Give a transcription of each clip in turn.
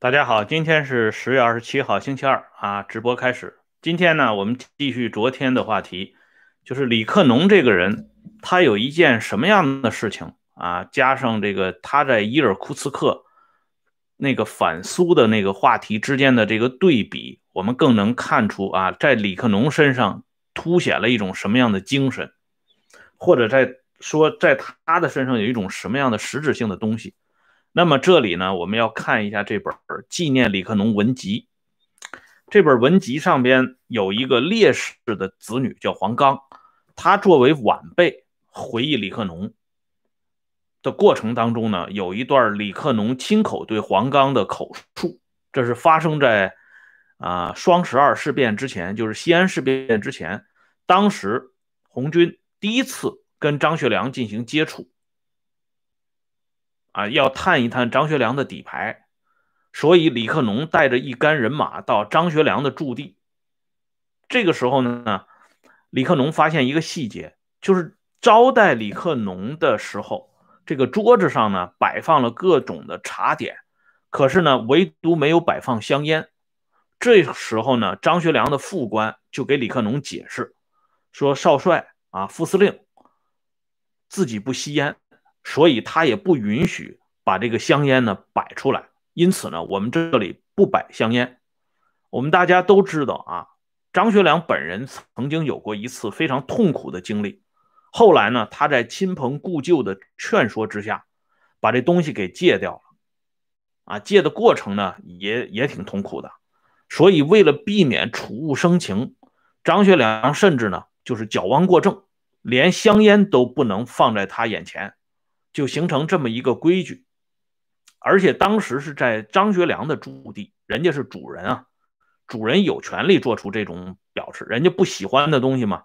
大家好，今天是十月二十七号，星期二啊，直播开始。今天呢，我们继续昨天的话题，就是李克农这个人，他有一件什么样的事情啊？加上这个他在伊尔库茨克那个反苏的那个话题之间的这个对比，我们更能看出啊，在李克农身上凸显了一种什么样的精神，或者在说在他的身上有一种什么样的实质性的东西。那么这里呢，我们要看一下这本《纪念李克农文集》。这本文集上边有一个烈士的子女叫黄冈，他作为晚辈回忆李克农的过程当中呢，有一段李克农亲口对黄冈的口述，这是发生在啊双十二事变之前，就是西安事变之前，当时红军第一次跟张学良进行接触。啊，要探一探张学良的底牌，所以李克农带着一干人马到张学良的驻地。这个时候呢，李克农发现一个细节，就是招待李克农的时候，这个桌子上呢摆放了各种的茶点，可是呢，唯独没有摆放香烟。这时候呢，张学良的副官就给李克农解释说：“少帅啊，副司令自己不吸烟。”所以他也不允许把这个香烟呢摆出来，因此呢，我们这里不摆香烟。我们大家都知道啊，张学良本人曾经有过一次非常痛苦的经历，后来呢，他在亲朋故旧的劝说之下，把这东西给戒掉了。啊，戒的过程呢也也挺痛苦的。所以为了避免触物生情，张学良甚至呢就是矫枉过正，连香烟都不能放在他眼前。就形成这么一个规矩，而且当时是在张学良的驻地，人家是主人啊，主人有权利做出这种表示，人家不喜欢的东西嘛。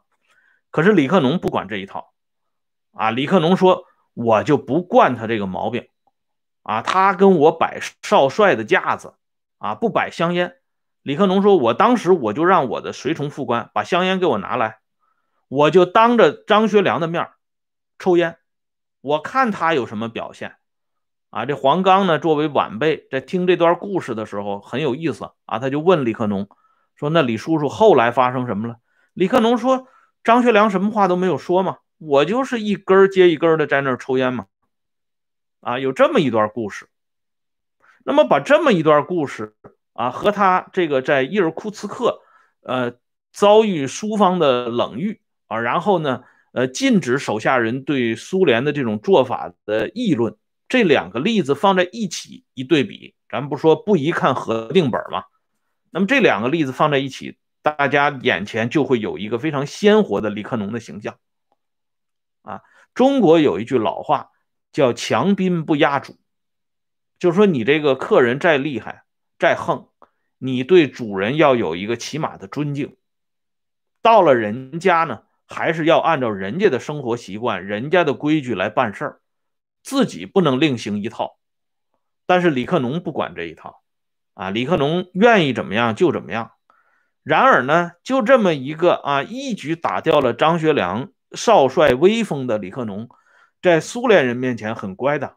可是李克农不管这一套，啊，李克农说我就不惯他这个毛病，啊，他跟我摆少帅的架子，啊，不摆香烟。李克农说，我当时我就让我的随从副官把香烟给我拿来，我就当着张学良的面抽烟。我看他有什么表现啊？这黄冈呢，作为晚辈，在听这段故事的时候很有意思啊。他就问李克农说：“那李叔叔后来发生什么了？”李克农说：“张学良什么话都没有说嘛，我就是一根接一根的在那儿抽烟嘛。”啊，有这么一段故事。那么把这么一段故事啊，和他这个在伊尔库茨克呃遭遇苏方的冷遇啊，然后呢？呃，禁止手下人对苏联的这种做法的议论，这两个例子放在一起一对比，咱不说不一看核定本嘛。那么这两个例子放在一起，大家眼前就会有一个非常鲜活的李克农的形象。啊，中国有一句老话叫“强宾不压主”，就是说你这个客人再厉害再横，你对主人要有一个起码的尊敬。到了人家呢？还是要按照人家的生活习惯、人家的规矩来办事儿，自己不能另行一套。但是李克农不管这一套，啊，李克农愿意怎么样就怎么样。然而呢，就这么一个啊，一举打掉了张学良少帅威风的李克农，在苏联人面前很乖的，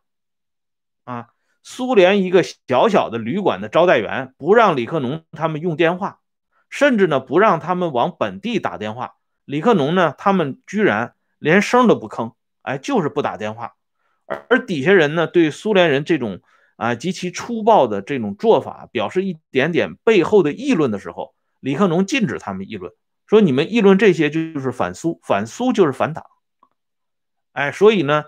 啊，苏联一个小小的旅馆的招待员不让李克农他们用电话，甚至呢不让他们往本地打电话。李克农呢？他们居然连声都不吭，哎，就是不打电话。而底下人呢，对苏联人这种啊极其粗暴的这种做法表示一点点背后的议论的时候，李克农禁止他们议论，说你们议论这些就是反苏，反苏就是反党。哎，所以呢，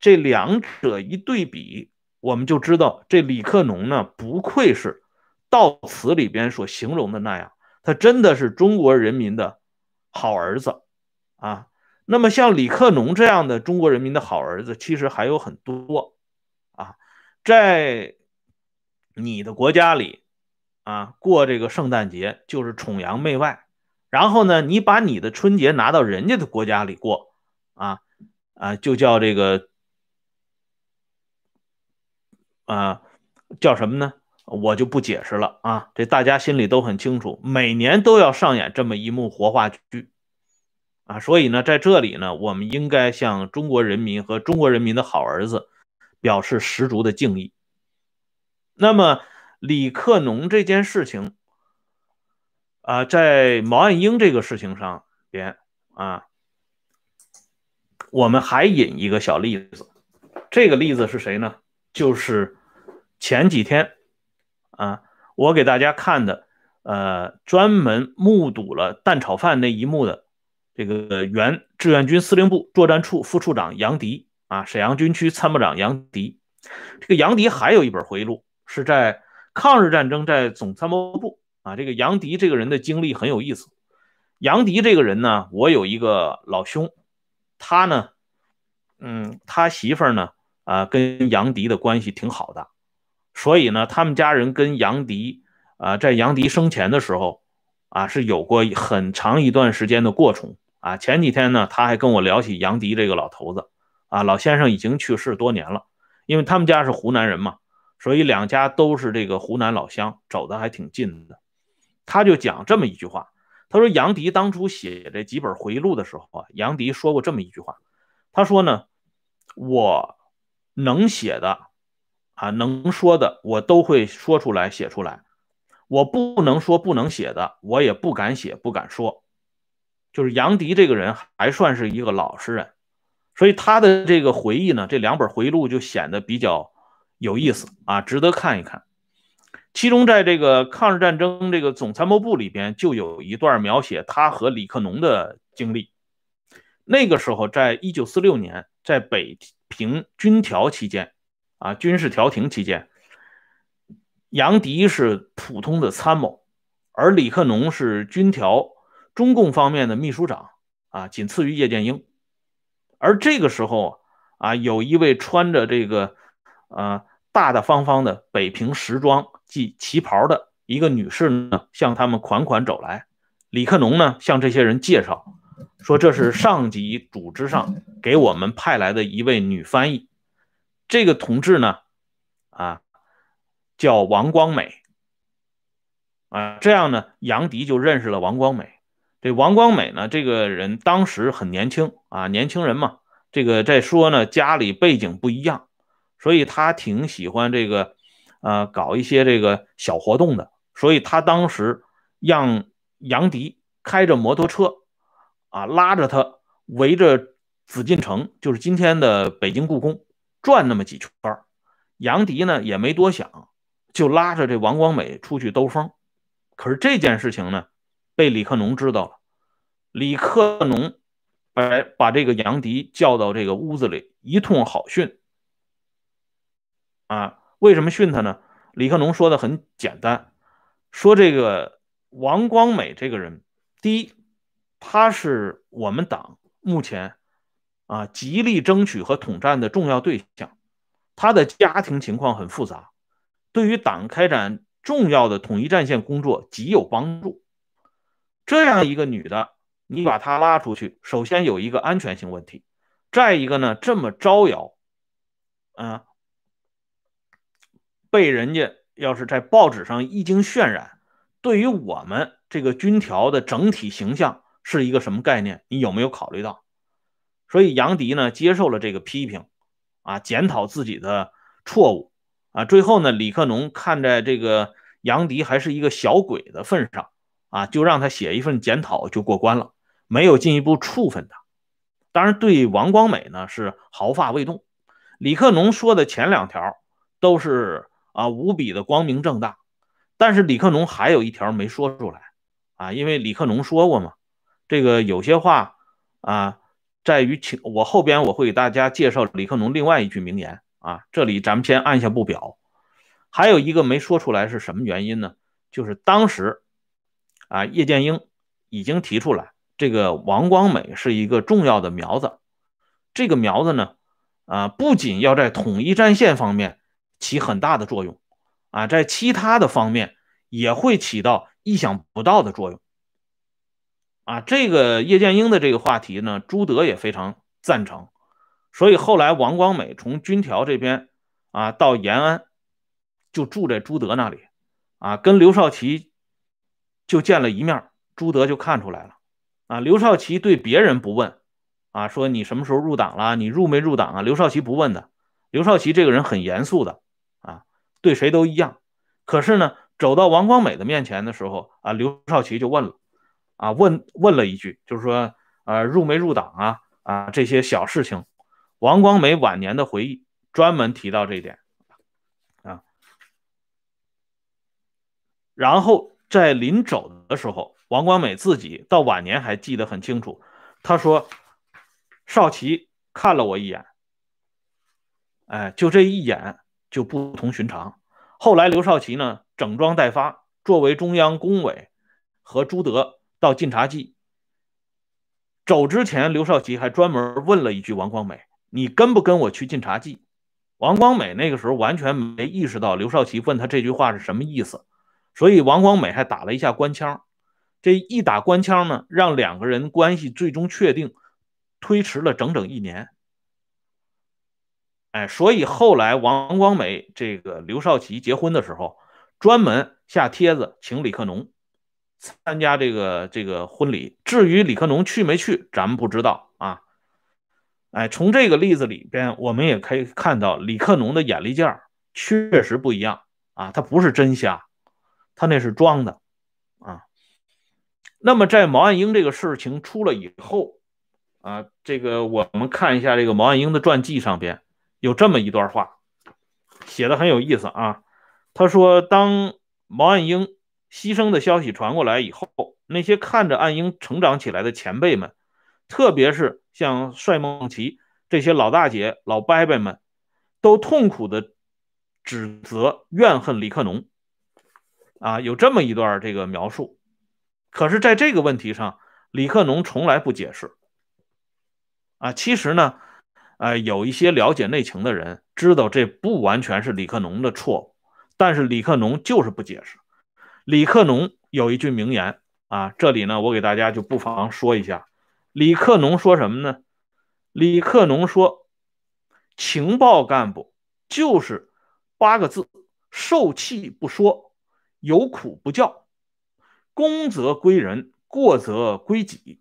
这两者一对比，我们就知道这李克农呢，不愧是悼词里边所形容的那样，他真的是中国人民的。好儿子，啊，那么像李克农这样的中国人民的好儿子，其实还有很多，啊，在你的国家里，啊，过这个圣诞节就是崇洋媚外，然后呢，你把你的春节拿到人家的国家里过，啊啊，就叫这个，啊，叫什么呢？我就不解释了啊，这大家心里都很清楚，每年都要上演这么一幕活话剧啊，所以呢，在这里呢，我们应该向中国人民和中国人民的好儿子表示十足的敬意。那么，李克农这件事情啊，在毛岸英这个事情上边啊，我们还引一个小例子。这个例子是谁呢？就是前几天啊，我给大家看的，呃，专门目睹了蛋炒饭那一幕的这个原志愿军司令部作战处副处长杨迪啊，沈阳军区参谋长杨迪。这个杨迪还有一本回忆录，是在抗日战争在总参谋部啊。这个杨迪这个人的经历很有意思。杨迪这个人呢，我有一个老兄，他呢，嗯，他媳妇呢。啊，跟杨迪的关系挺好的，所以呢，他们家人跟杨迪啊，在杨迪生前的时候啊，是有过很长一段时间的过从啊。前几天呢，他还跟我聊起杨迪这个老头子啊，老先生已经去世多年了，因为他们家是湖南人嘛，所以两家都是这个湖南老乡，走的还挺近的。他就讲这么一句话，他说杨迪当初写这几本回忆录的时候啊，杨迪说过这么一句话，他说呢，我。能写的，啊，能说的，我都会说出来，写出来。我不能说不能写的，我也不敢写，不敢说。就是杨迪这个人还算是一个老实人，所以他的这个回忆呢，这两本回忆录就显得比较有意思啊，值得看一看。其中在这个抗日战争这个总参谋部里边，就有一段描写他和李克农的经历。那个时候，在一九四六年，在北。平军调期间，啊，军事调停期间，杨迪是普通的参谋，而李克农是军调中共方面的秘书长，啊，仅次于叶剑英。而这个时候，啊，有一位穿着这个，呃，大大方方的北平时装即旗袍的一个女士呢，向他们款款走来。李克农呢，向这些人介绍。说这是上级组织上给我们派来的一位女翻译，这个同志呢，啊，叫王光美，啊，这样呢，杨迪就认识了王光美。这王光美呢，这个人当时很年轻啊，年轻人嘛，这个再说呢，家里背景不一样，所以他挺喜欢这个，呃，搞一些这个小活动的。所以他当时让杨迪开着摩托车。啊，拉着他围着紫禁城，就是今天的北京故宫转那么几圈杨迪呢也没多想，就拉着这王光美出去兜风。可是这件事情呢，被李克农知道了。李克农把把这个杨迪叫到这个屋子里，一通好训。啊，为什么训他呢？李克农说的很简单，说这个王光美这个人，第一。他是我们党目前啊极力争取和统战的重要对象，他的家庭情况很复杂，对于党开展重要的统一战线工作极有帮助。这样一个女的，你把她拉出去，首先有一个安全性问题，再一个呢，这么招摇，啊，被人家要是在报纸上一经渲染，对于我们这个军条的整体形象。是一个什么概念？你有没有考虑到？所以杨迪呢接受了这个批评，啊，检讨自己的错误，啊，最后呢，李克农看在这个杨迪还是一个小鬼的份上，啊，就让他写一份检讨就过关了，没有进一步处分他。当然，对王光美呢是毫发未动。李克农说的前两条都是啊无比的光明正大，但是李克农还有一条没说出来，啊，因为李克农说过嘛。这个有些话啊，在于请我后边我会给大家介绍李克农另外一句名言啊，这里咱们先按下不表。还有一个没说出来是什么原因呢？就是当时啊，叶剑英已经提出来，这个王光美是一个重要的苗子。这个苗子呢，啊，不仅要在统一战线方面起很大的作用，啊，在其他的方面也会起到意想不到的作用。啊，这个叶剑英的这个话题呢，朱德也非常赞成，所以后来王光美从军条这边啊到延安，就住在朱德那里，啊，跟刘少奇就见了一面，朱德就看出来了，啊，刘少奇对别人不问，啊，说你什么时候入党了，你入没入党啊？刘少奇不问的，刘少奇这个人很严肃的，啊，对谁都一样，可是呢，走到王光美的面前的时候啊，刘少奇就问了，啊，问问了一句，就是说，呃，入没入党啊？啊，这些小事情，王光美晚年的回忆专门提到这一点，啊，然后在临走的时候，王光美自己到晚年还记得很清楚，他说，少奇看了我一眼，哎，就这一眼就不同寻常。后来，刘少奇呢整装待发，作为中央工委和朱德到晋察冀。走之前，刘少奇还专门问了一句王光美：“你跟不跟我去晋察冀？”王光美那个时候完全没意识到刘少奇问他这句话是什么意思，所以王光美还打了一下官腔。这一打官腔呢，让两个人关系最终确定，推迟了整整一年。哎，所以后来王光美这个刘少奇结婚的时候，专门下帖子请李克农参加这个这个婚礼。至于李克农去没去，咱们不知道啊。哎，从这个例子里边，我们也可以看到李克农的眼力劲儿确实不一样啊，他不是真瞎，他那是装的啊。那么在毛岸英这个事情出了以后啊，这个我们看一下这个毛岸英的传记上边。有这么一段话，写的很有意思啊。他说，当毛岸英牺牲的消息传过来以后，那些看着岸英成长起来的前辈们，特别是像帅梦琪这些老大姐、老伯伯们，都痛苦的指责、怨恨李克农。啊，有这么一段这个描述。可是，在这个问题上，李克农从来不解释。啊，其实呢。呃，有一些了解内情的人知道这不完全是李克农的错误，但是李克农就是不解释。李克农有一句名言啊，这里呢，我给大家就不妨说一下。李克农说什么呢？李克农说，情报干部就是八个字：受气不说，有苦不叫，功则归人，过则归己。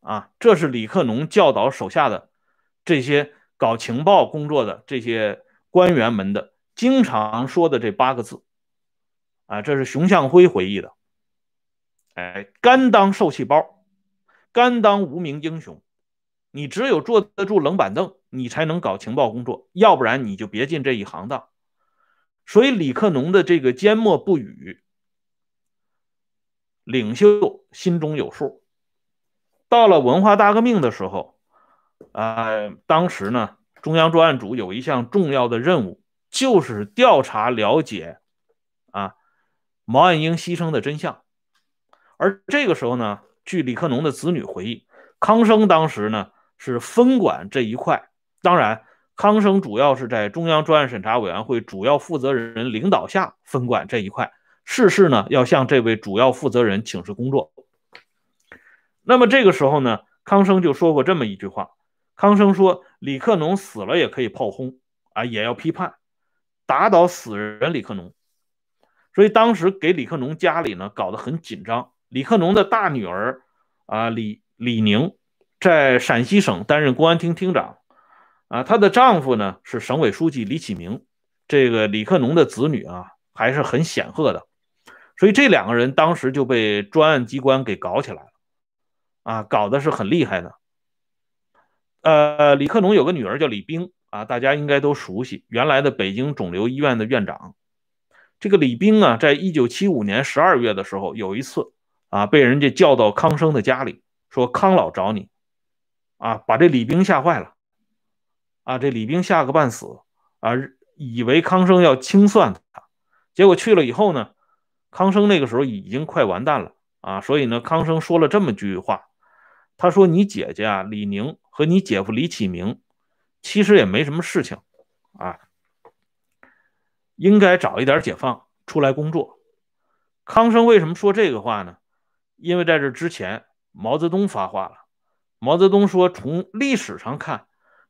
啊，这是李克农教导手下的。这些搞情报工作的这些官员们的经常说的这八个字，啊，这是熊向晖回忆的。哎，甘当受气包，甘当无名英雄。你只有坐得住冷板凳，你才能搞情报工作，要不然你就别进这一行当。所以李克农的这个缄默不语，领袖心中有数。到了文化大革命的时候。呃，当时呢，中央专案组有一项重要的任务，就是调查了解毛岸英牺牲的真相。而这个时候呢，据李克农的子女回忆，康生当时呢是分管这一块。当然，康生主要是在中央专案审查委员会主要负责人领导下分管这一块，事事呢要向这位主要负责人请示工作。那么这个时候呢，康生就说过这么一句话。康生说：“李克农死了也可以炮轰啊，也要批判，打倒死人李克农。”所以当时给李克农家里呢搞得很紧张。李克农的大女儿啊李李宁在陕西省担任公安厅厅长啊，她的丈夫呢是省委书记李启明。这个李克农的子女啊还是很显赫的，所以这两个人当时就被专案机关给搞起来了啊，搞的是很厉害的。呃，李克农有个女儿叫李冰啊，大家应该都熟悉，原来的北京肿瘤医院的院长。这个李冰啊，在一九七五年十二月的时候，有一次啊，被人家叫到康生的家里，说康老找你，啊，把这李冰吓坏了，啊，这李冰吓个半死，啊，以为康生要清算他，结果去了以后呢，康生那个时候已经快完蛋了啊，所以呢，康生说了这么句话，他说：“你姐姐啊，李宁。”和你姐夫李启明，其实也没什么事情啊，应该早一点解放出来工作。康生为什么说这个话呢？因为在这之前，毛泽东发话了。毛泽东说，从历史上看，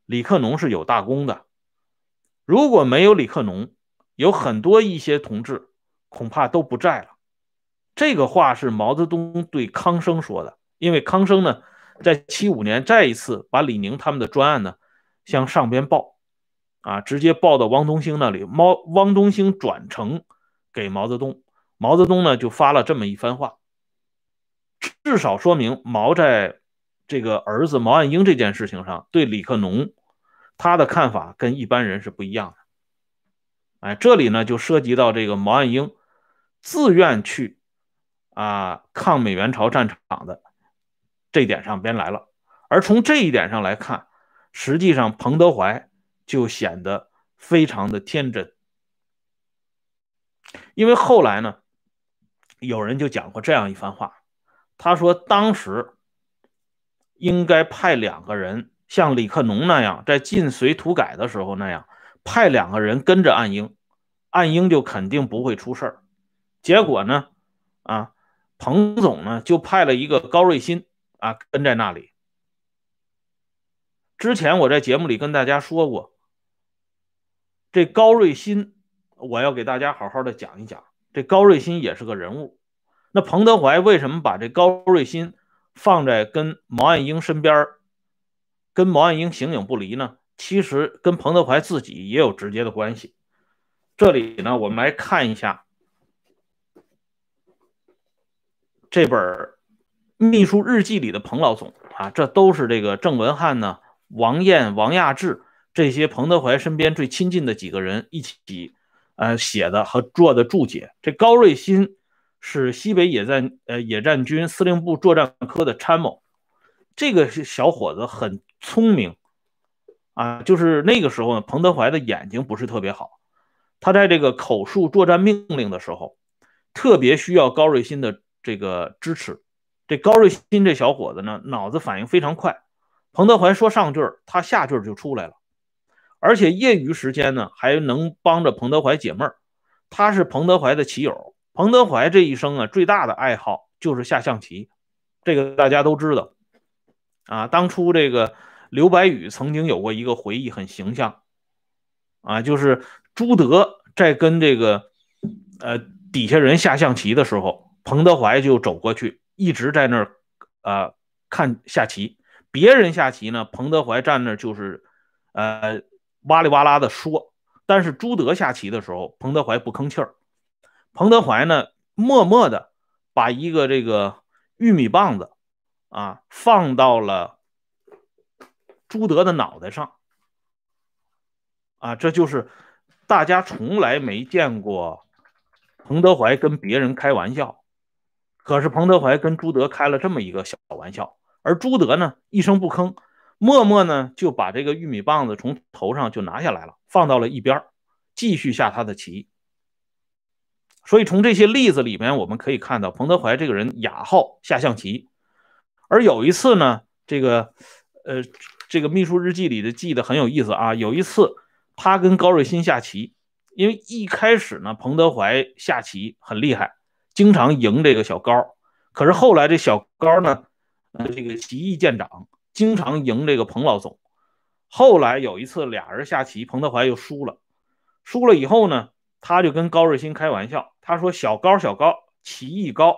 李克农是有大功的。如果没有李克农，有很多一些同志恐怕都不在了。这个话是毛泽东对康生说的，因为康生呢。在七五年，再一次把李宁他们的专案呢向上边报，啊，直接报到汪东兴那里。毛汪东兴转呈给毛泽东，毛泽东呢就发了这么一番话，至少说明毛在这个儿子毛岸英这件事情上对李克农他的看法跟一般人是不一样的。哎，这里呢就涉及到这个毛岸英自愿去啊抗美援朝战场的这点上边来了，而从这一点上来看，实际上彭德怀就显得非常的天真，因为后来呢，有人就讲过这样一番话，他说当时应该派两个人像李克农那样，在晋绥土改的时候那样。派两个人跟着岸英，岸英就肯定不会出事儿。结果呢，啊，彭总呢就派了一个高瑞新啊跟在那里。之前我在节目里跟大家说过，这高瑞新，我要给大家好好的讲一讲。这高瑞新也是个人物。那彭德怀为什么把这高瑞新放在跟毛岸英身边，跟毛岸英形影不离呢？其实跟彭德怀自己也有直接的关系。这里呢，我们来看一下这本秘书日记里的彭老总啊，这都是这个郑文汉呢、王燕、王亚志这些彭德怀身边最亲近的几个人一起呃写的和做的注解。这高瑞新是西北野战呃野战军司令部作战科的参谋，这个小伙子很聪明。啊，就是那个时候呢，彭德怀的眼睛不是特别好，他在这个口述作战命令的时候，特别需要高瑞新的这个支持。这高瑞新这小伙子呢，脑子反应非常快，彭德怀说上句，他下句就出来了，而且业余时间呢，还能帮着彭德怀解闷儿。他是彭德怀的棋友，彭德怀这一生啊，最大的爱好就是下象棋，这个大家都知道。啊，当初这个。刘白羽曾经有过一个回忆，很形象，啊，就是朱德在跟这个呃底下人下象棋的时候，彭德怀就走过去，一直在那儿啊看下棋。别人下棋呢，彭德怀站那儿就是呃哇里哇啦的说，但是朱德下棋的时候，彭德怀不吭气儿。彭德怀呢，默默的把一个这个玉米棒子啊放到了。朱德的脑袋上，啊，这就是大家从来没见过彭德怀跟别人开玩笑，可是彭德怀跟朱德开了这么一个小玩笑，而朱德呢一声不吭，默默呢就把这个玉米棒子从头上就拿下来了，放到了一边，继续下他的棋。所以从这些例子里面，我们可以看到彭德怀这个人雅好下象棋，而有一次呢，这个呃。这个秘书日记里的记得很有意思啊。有一次，他跟高瑞欣下棋，因为一开始呢，彭德怀下棋很厉害，经常赢这个小高。可是后来这小高呢，呃，这个棋艺见长，经常赢这个彭老总。后来有一次俩人下棋，彭德怀又输了。输了以后呢，他就跟高瑞欣开玩笑，他说：“小高，小高，棋艺高，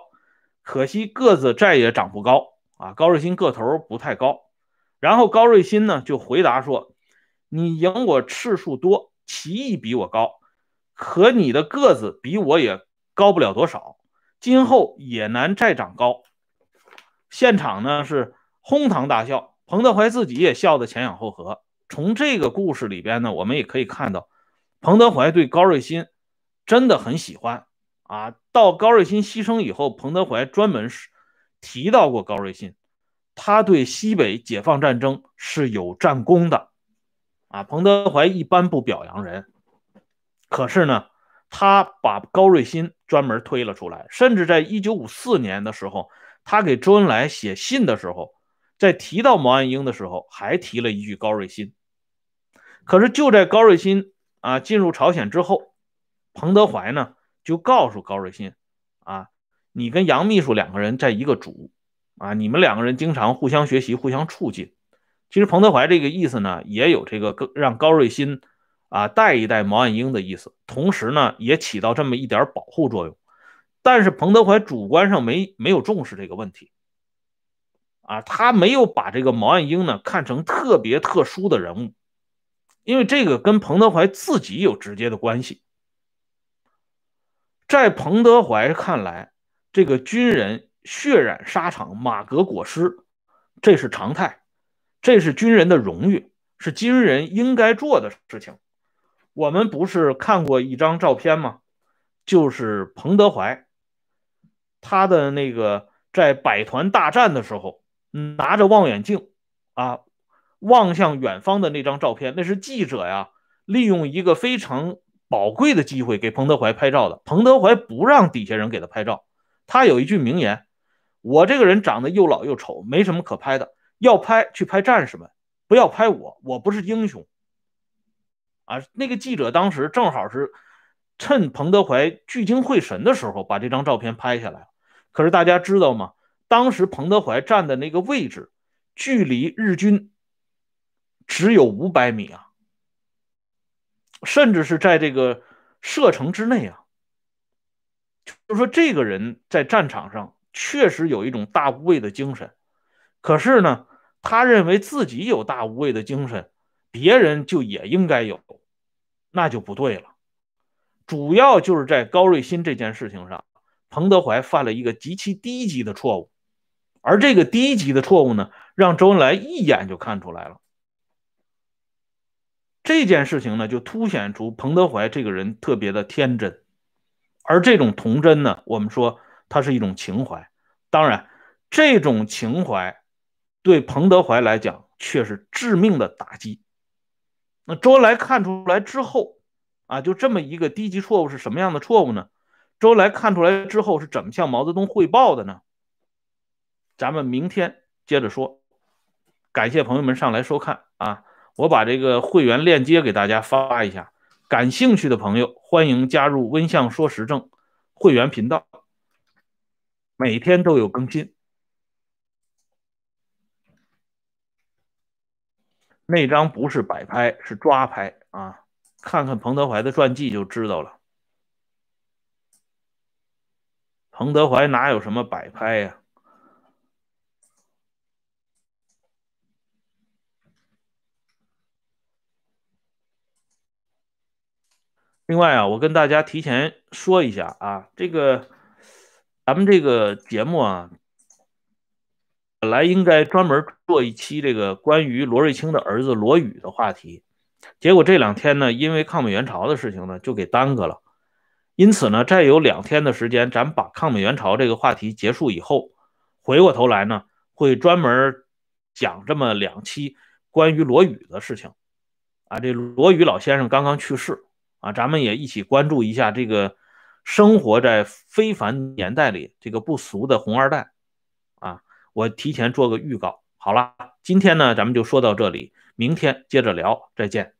可惜个子再也长不高啊。”高瑞欣个头不太高。然后高瑞欣呢就回答说：“你赢我次数多，棋艺比我高，可你的个子比我也高不了多少，今后也难再长高。”现场呢是哄堂大笑，彭德怀自己也笑得前仰后合。从这个故事里边呢，我们也可以看到，彭德怀对高瑞欣真的很喜欢啊。到高瑞欣牺牲以后，彭德怀专门是提到过高瑞欣。他对西北解放战争是有战功的，啊，彭德怀一般不表扬人，可是呢，他把高瑞欣专门推了出来，甚至在一九五四年的时候，他给周恩来写信的时候，在提到毛岸英的时候，还提了一句高瑞新。可是就在高瑞新啊进入朝鲜之后，彭德怀呢就告诉高瑞新，啊，你跟杨秘书两个人在一个组。啊，你们两个人经常互相学习，互相促进。其实彭德怀这个意思呢，也有这个让高瑞新啊带一带毛岸英的意思，同时呢，也起到这么一点保护作用。但是彭德怀主观上没没有重视这个问题，啊，他没有把这个毛岸英呢看成特别特殊的人物，因为这个跟彭德怀自己有直接的关系。在彭德怀看来，这个军人血染沙场、马革裹尸，这是常态，这是军人的荣誉，是军人应该做的事情。我们不是看过一张照片吗？就是彭德怀，他的那个在百团大战的时候，拿着望远镜啊，望向远方的那张照片，那是记者呀，利用一个非常。宝贵的机会给彭德怀拍照的，彭德怀不让底下人给他拍照。他有一句名言：“我这个人长得又老又丑，没什么可拍的。要拍去拍战士们，不要拍我，我不是英雄。”啊，那个记者当时正好是趁彭德怀聚精会神的时候把这张照片拍下来。可是大家知道吗？当时彭德怀站的那个位置，距离日军只有五百米啊。甚至是在这个射程之内啊，就说这个人在战场上确实有一种大无畏的精神，可是呢，他认为自己有大无畏的精神，别人就也应该有，那就不对了。主要就是在高瑞新这件事情上，彭德怀犯了一个极其低级的错误，而这个低级的错误呢，让周恩来一眼就看出来了。这件事情呢，就凸显出彭德怀这个人特别的天真，而这种童真呢，我们说它是一种情怀。当然，这种情怀对彭德怀来讲却是致命的打击。那周恩来看出来之后，啊，就这么一个低级错误是什么样的错误呢？周恩来看出来之后是怎么向毛泽东汇报的呢？咱们明天接着说。感谢朋友们上来收看啊。我把这个会员链接给大家发一下，感兴趣的朋友欢迎加入温相说时政会员频道，每天都有更新。那张不是摆拍，是抓拍啊！看看彭德怀的传记就知道了。彭德怀哪有什么摆拍呀？另外啊，我跟大家提前说一下啊，这个咱们这个节目啊，本来应该专门做一期这个关于罗瑞卿的儿子罗宇的话题，结果这两天呢，因为抗美援朝的事情呢，就给耽搁了。因此呢，再有两天的时间，咱们把抗美援朝这个话题结束以后，回过头来呢，会专门讲这么两期关于罗宇的事情。啊，这罗宇老先生刚刚去世。啊，咱们也一起关注一下这个生活在非凡年代里这个不俗的红二代啊！我提前做个预告。好了，今天呢，咱们就说到这里，明天接着聊，再见。